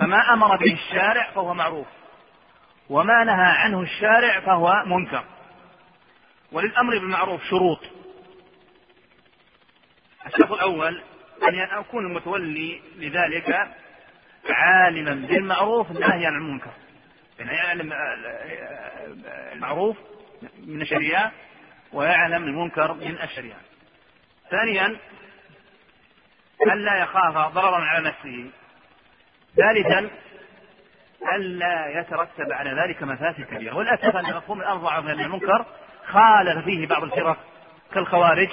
فما أمر به الشارع فهو معروف. وما نهى عنه الشارع فهو منكر. وللأمر بالمعروف شروط. الشرط الأول أن أكون المتولي لذلك عالما بالمعروف ناهيا عن المنكر. يعني يعلم المعروف من الشريعة ويعلم المنكر من الشريعة. ثانيا ألا يخاف ضررا على نفسه. ثالثا ألا يترتب على ذلك مفاسد كبيرة. والأسف أن مفهوم الأمر ضعف من المنكر خالف فيه بعض الفرق كالخوارج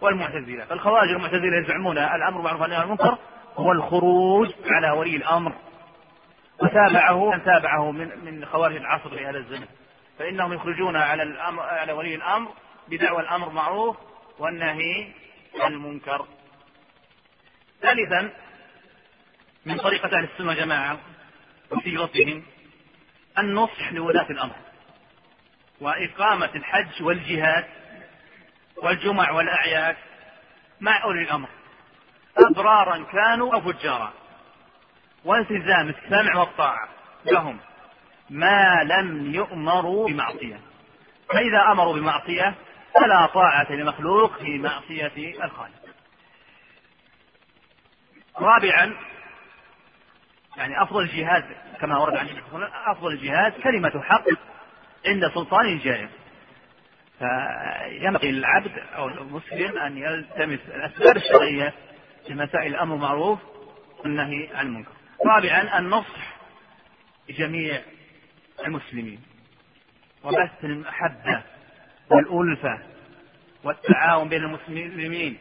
والمعتزلة. فالخوارج والمعتزلة يزعمون الأمر معروف عن المنكر هو الخروج على ولي الأمر. وتابعه من تابعه من من خوارج العصر في هذا الزمن. فإنهم يخرجون على الأمر على ولي الأمر بدعوى الأمر معروف والنهي عن المنكر. ثالثا من طريقة أهل السنة والجماعة وسيرتهم النصح لولاة الأمر وإقامة الحج والجهاد والجمع والأعياد مع أولي الأمر. أبرارا كانوا أو فجارا. والتزام السمع والطاعة لهم ما لم يؤمروا بمعصية. فإذا أمروا بمعصية فلا طاعة لمخلوق في معصية الخالق. رابعا يعني أفضل الجهاد كما ورد عن أفضل الجهاد كلمة حق عند سلطان جائر فينبغي للعبد أو المسلم أن يلتمس الأسباب الشرعية في مسائل الأمر المعروف والنهي عن المنكر. رابعا النصح لجميع المسلمين. وبث المحبة والألفة والتعاون بين المسلمين.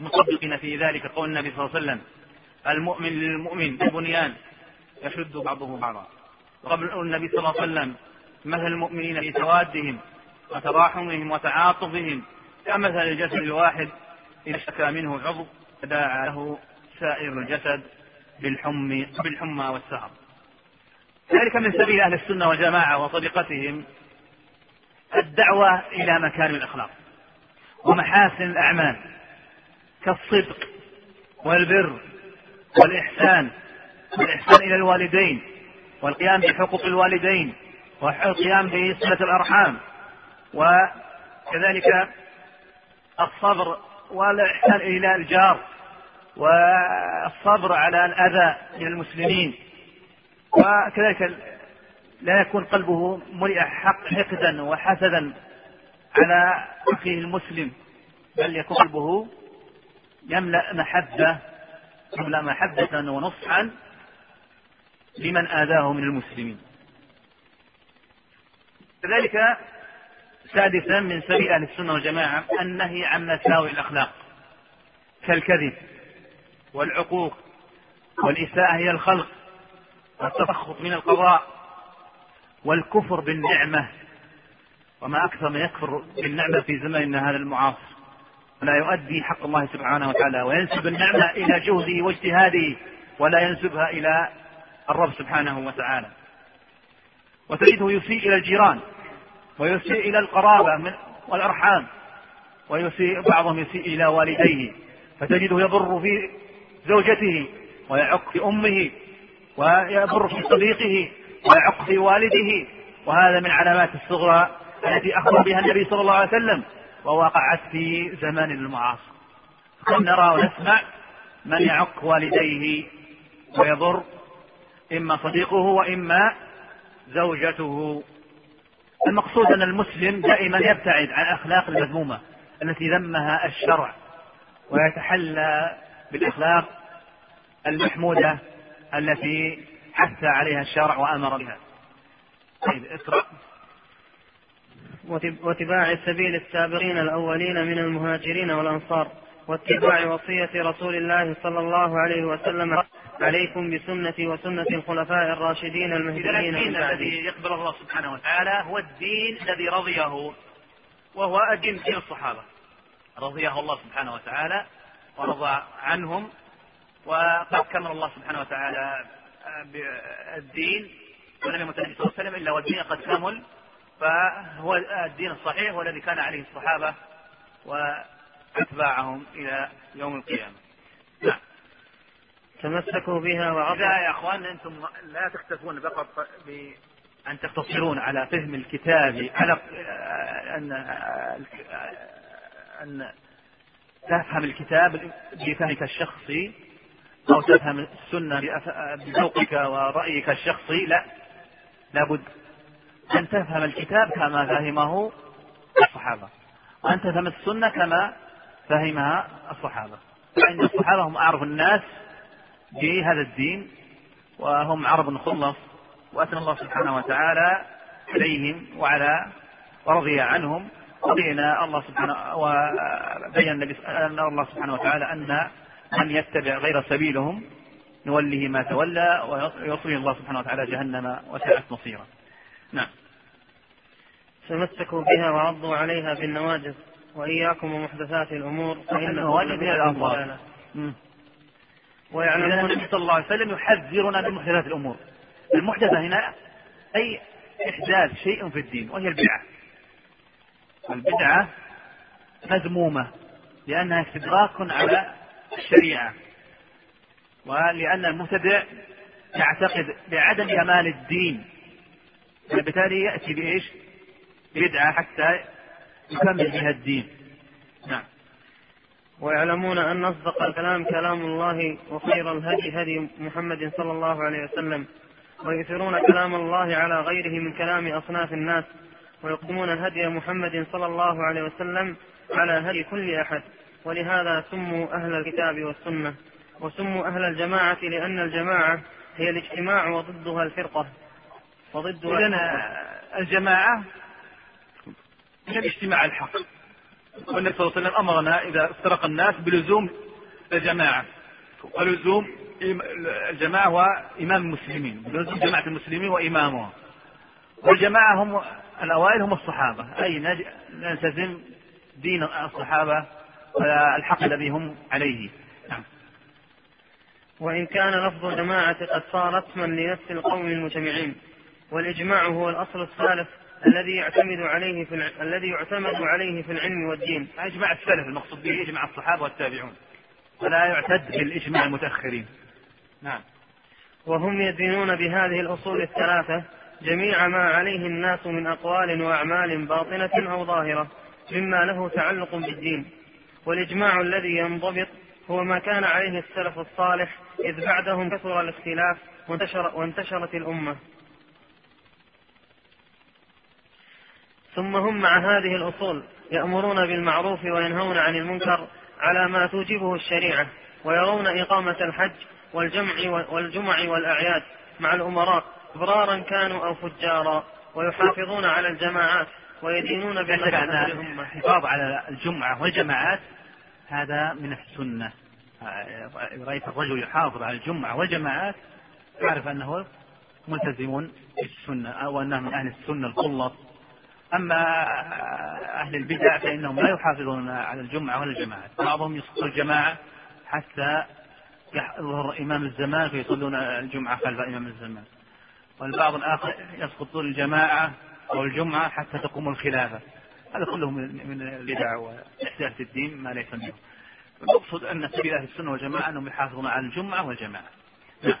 مصدقين في ذلك قول النبي صلى الله عليه وسلم المؤمن للمؤمن البنيان يشد بعضه بعضا. وقبل النبي صلى الله عليه وسلم مثل المؤمنين في توادهم وتراحمهم وتعاطفهم كمثل الجسد الواحد إذا اشتكى منه عضو تداعى له سائر الجسد بالحم بالحمى والسهر ذلك من سبيل أهل السنة والجماعة وطريقتهم الدعوة إلى مكارم الأخلاق ومحاسن الأعمال. كالصدق والبر والإحسان والإحسان إلى الوالدين والقيام بحقوق الوالدين والقيام بصلة الأرحام وكذلك الصبر والإحسان إلى الجار والصبر على الأذى من المسلمين وكذلك لا يكون قلبه ملئ حق حقدا وحسدا على أخيه المسلم بل يكون قلبه يملأ محبة يملأ محبة ونصحا لمن آذاه من المسلمين. كذلك سادسا من سبيل أهل السنة والجماعة النهي عن مساوئ الأخلاق كالكذب والعقوق والإساءة إلى الخلق والتسخط من القضاء والكفر بالنعمة وما أكثر من يكفر بالنعمة في زماننا هذا المعاصر. ولا يؤدي حق الله سبحانه وتعالى وينسب النعمة إلى جهده واجتهاده ولا ينسبها إلى الرب سبحانه وتعالى. وتجده يسيء إلى الجيران ويسيء إلى القرابة من والأرحام ويسيء بعضهم يسيء إلى والديه. فتجده يضر في زوجته ويعق في أمه ويضر في صديقه ويعق في والده. وهذا من علامات الصغرى التي أخبر بها النبي صلى الله عليه وسلم. ووقعت في زمان المعاصر كم نرى ونسمع من يعق والديه ويضر إما صديقه وإما زوجته. المقصود أن المسلم دائما يبتعد عن الأخلاق المذمومة التي ذمها الشرع ويتحلى بالأخلاق المحمودة التي حث عليها الشرع وأمر بها. طيب اقرأ. واتباع السبيل السابقين الأولين من المهاجرين والأنصار واتباع وصية رسول الله صلى الله عليه وسلم عليكم بسنتي وسنة الخلفاء الراشدين المهديين الدين الذي يقبل الله سبحانه وتعالى هو الدين الذي رضيه وهو الدين دين الصحابة. رضيه الله سبحانه وتعالى ورضى عنهم وقد كمل الله سبحانه وتعالى بالدين ولم يمت النبي صلى الله عليه وسلم إلا والدين قد كمل. فهو الدين الصحيح والذي كان عليه الصحابة وأتباعهم إلى يوم القيامة. نعم. تمسكوا بها وعظموا يا إخوان أنتم لا تكتفون فقط بأن تقتصرون على فهم الكتاب على ان أن تفهم الكتاب بفهمك الشخصي أو تفهم السنة بذوقك ورأيك الشخصي لا لابد أن تفهم الكتاب كما فهمه الصحابة. وأن تفهم السنة كما فهمها الصحابة. فإن الصحابة هم أعرف الناس بهذا الدين وهم عرب خلص وأثنى الله سبحانه وتعالى عليهم وعلى ورضي عنهم. وبين الله سبحانه وبين النبي الله سبحانه وتعالى أن من يتبع غير سبيلهم نوله ما تولى ويصلي الله سبحانه وتعالى جهنم وساءت مصيرا. نعم. تمسكوا بها وعضوا عليها بالنواجذ وإياكم ومحدثات الأمور فإن النواجذ من الأموال. ويعلمون النبي صلى الله عليه وسلم يحذرنا من محدثات الأمور. المحدثة هنا أي إحداث شيء في الدين وهي البدعة. البدعة مذمومة لأنها استدراك على الشريعة ولأن المبتدع يعتقد بعدم كمال الدين. وبالتالي يأتي بإيش؟ بدعة حتى يكمل بها الدين. نعم. ويعلمون أن أصدق الكلام كلام الله وخير الهدي هدي محمد صلى الله عليه وسلم. ويؤثرون كلام الله على غيره من كلام أصناف الناس. ويقدمون هدي محمد صلى الله عليه وسلم على هدي كل أحد. ولهذا سموا أهل الكتاب والسنة. وسموا أهل الجماعة لأن الجماعة هي الاجتماع وضدها الفرقة. وضدها إذن الجماعة هي الاجتماع الحق. والنبي صلى الله عليه وسلم أمرنا إذا افترق الناس بلزوم الجماعة. ولزوم الجماعة هو إمام المسلمين. بلزوم جماعة المسلمين وإمامهم والجماعة هم الأوائل هم الصحابة. أي نلتزم دين الصحابة والحق الذي هم عليه. نعم. وإن كان لفظ الجماعة قد صار اسما لنفس القوم المجتمعين. والإجماع هو الأصل الثالث الذي يعتمد عليه في الع... الذي يعتمد عليه في العلم والدين. إجماع السلف المقصود به إجماع الصحابة والتابعون. ولا يعتد بالإجماع المتأخرين. نعم. وهم يدينون بهذه الأصول الثلاثة جميع ما عليه الناس من أقوال وأعمال باطنة أو ظاهرة مما له تعلق بالدين والإجماع الذي ينضبط هو ما كان عليه السلف الصالح إذ بعدهم كثر الاختلاف وانتشر وانتشرت الأمة ثم هم مع هذه الأصول يأمرون بالمعروف وينهون عن المنكر على ما توجبه الشريعة ويرون إقامة الحج والجمع والجمع والأعياد مع الأمراء إبرارا كانوا أو فجارا ويحافظون على الجماعات ويدينون بما الحفاظ على الجمعة والجماعات هذا من السنة. رأيت الرجل يحافظ على الجمعة والجماعات يعرف أنه ملتزم بالسنة أو أنه من أهل السنة الخلص. أما أهل البدع فإنهم لا يحافظون على الجمعة ولا الجماعات بعضهم يسقط الجماعة حتى يظهر إمام الزمان فيصلون الجمعة خلف إمام الزمان. والبعض الآخر يسقط الجماعة أو الجمعة حتى تقوم الخلافة. هذا كله من البدع وإحداث الدين ما ليس منه المقصود أن سبيل أهل السنة والجماعة أنهم يحافظون على الجمعة والجماعة. نعم.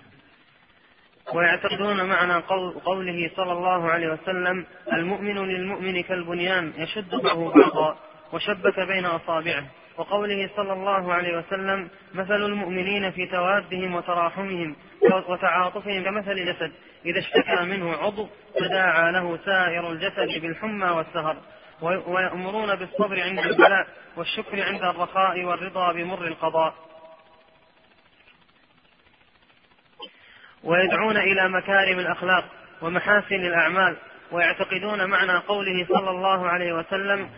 ويعتقدون معنى قول قوله صلى الله عليه وسلم المؤمن للمؤمن كالبنيان يشد بعضه بعضا وشبك بين أصابعه. وقوله صلى الله عليه وسلم مثل المؤمنين في توادهم وتراحمهم وتعاطفهم كمثل جسد. إذا اشتكى منه عضو تداعى له سائر الجسد بالحمى والسهر. ويأمرون بالصبر عند البلاء والشكر عند الرخاء والرضا بمر القضاء. ويدعون إلى مكارم الأخلاق ومحاسن الأعمال ويعتقدون معنى قوله صلى الله عليه وسلم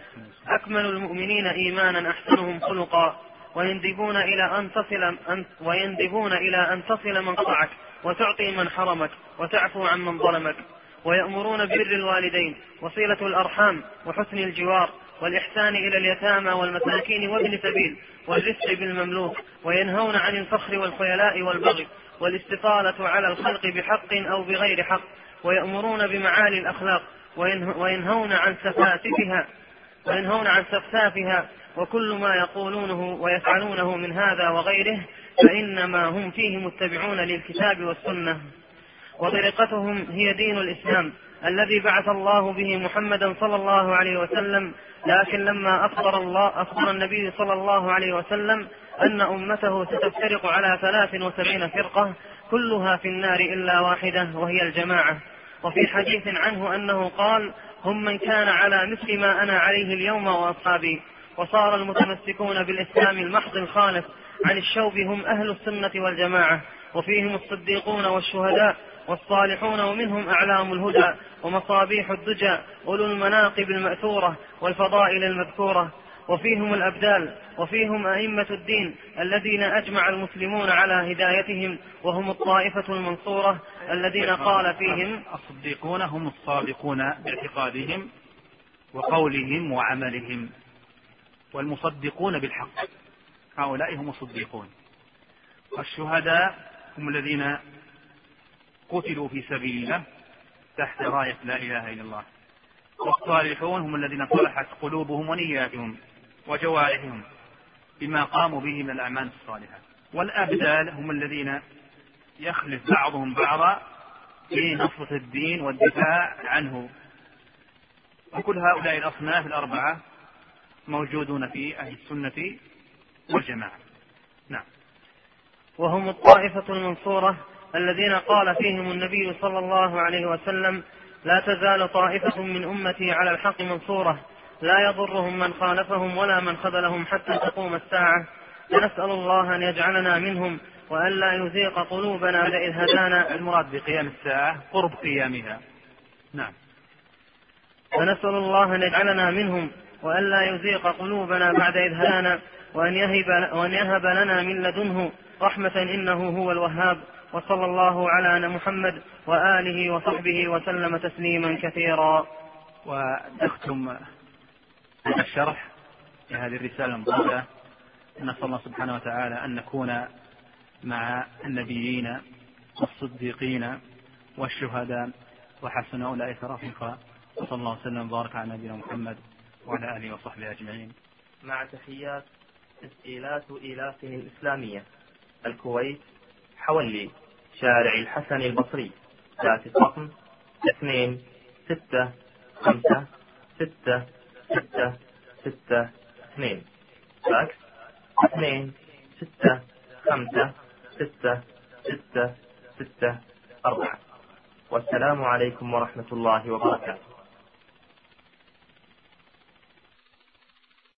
أكمل المؤمنين إيمانا أحسنهم خلقا ويندبون إلى أن تصل أن ويندبون إلى أن تصل من قطعك وتعطي من حرمك وتعفو عن من ظلمك ويأمرون ببر الوالدين وصلة الأرحام وحسن الجوار والإحسان إلى اليتامى والمساكين وابن سبيل والرفق بالمملوك وينهون عن الفخر والخيلاء والبغي والاستطالة على الخلق بحق أو بغير حق ويأمرون بمعالي الأخلاق وينهون عن سفاسفها وينهون عن سفسافها وكل ما يقولونه ويفعلونه من هذا وغيره فإنما هم فيه متبعون للكتاب والسنة. وطريقتهم هي دين الإسلام الذي بعث الله به محمدا صلى الله عليه وسلم لكن لما أخبر الله أخبر النبي صلى الله عليه وسلم أن أمته ستفترق على ثلاث وسبعين فرقة كلها في النار إلا واحدة وهي الجماعة. وفي حديث عنه أنه قال هم من كان على مثل ما أنا عليه اليوم وأصحابي. وصار المتمسكون بالإسلام المحض الخالص عن الشوب هم أهل السنة والجماعة وفيهم الصديقون والشهداء والصالحون ومنهم أعلام الهدى ومصابيح الدجى أولو المناقب المأثورة والفضائل المذكورة. وفيهم الأبدال وفيهم أئمة الدين الذين أجمع المسلمون على هدايتهم وهم الطائفة المنصورة الذين قال فيهم الصديقون هم الصادقون باعتقادهم وقولهم وعملهم والمصدقون بالحق هؤلاء هم الصديقون. والشهداء هم الذين قتلوا في سبيل الله تحت راية لا إله إلا الله والصالحون هم الذين صلحت قلوبهم ونياتهم. وجوارحهم بما قاموا به من الأعمال الصالحة. والأبدال هم الذين يخلف بعضهم بعضا في نصرة الدين والدفاع عنه. وكل هؤلاء الأصناف الأربعة موجودون في أهل السنة والجماعة. نعم. وهم الطائفة المنصورة الذين قال فيهم النبي صلى الله عليه وسلم لا تزال طائفة من أمتي على الحق منصورة لا يضرهم من خالفهم ولا من خذلهم حتى تقوم الساعة. فنسأل الله أن يجعلنا منهم وأن لا يزيق قلوبنا إذ هدانا. المراد بقيام الساعة قرب قيامها. نعم. فنسأل الله أن يجعلنا منهم وأن لا يزيق قلوبنا بعد إذ هدانا. وأن يهب, وأن يهب لنا من لدنه رحمة إنه هو الوهاب. وصلى الله على محمد وآله وصحبه وسلم تسليما كثيرا. ونختم الشرح لهذه الرسالة المباركة. نسأل الله سبحانه وتعالى أن نكون مع النبيين والصديقين والشهداء. وحسن أولئك رفيقا. وصلى الله وسلم وبارك على نبينا محمد وعلى آله وصحبه أجمعين. مع تحيات تسجيلات إيلاف الإسلامية. الكويت حولي شارع الحسن البصري. ذات الرقم اثنين ستة خمسة ستة ستة ستة اثنين. فاكس اثنين ستة خمسة ستة ستة ستة أربعة. والسلام عليكم ورحمة الله وبركاته.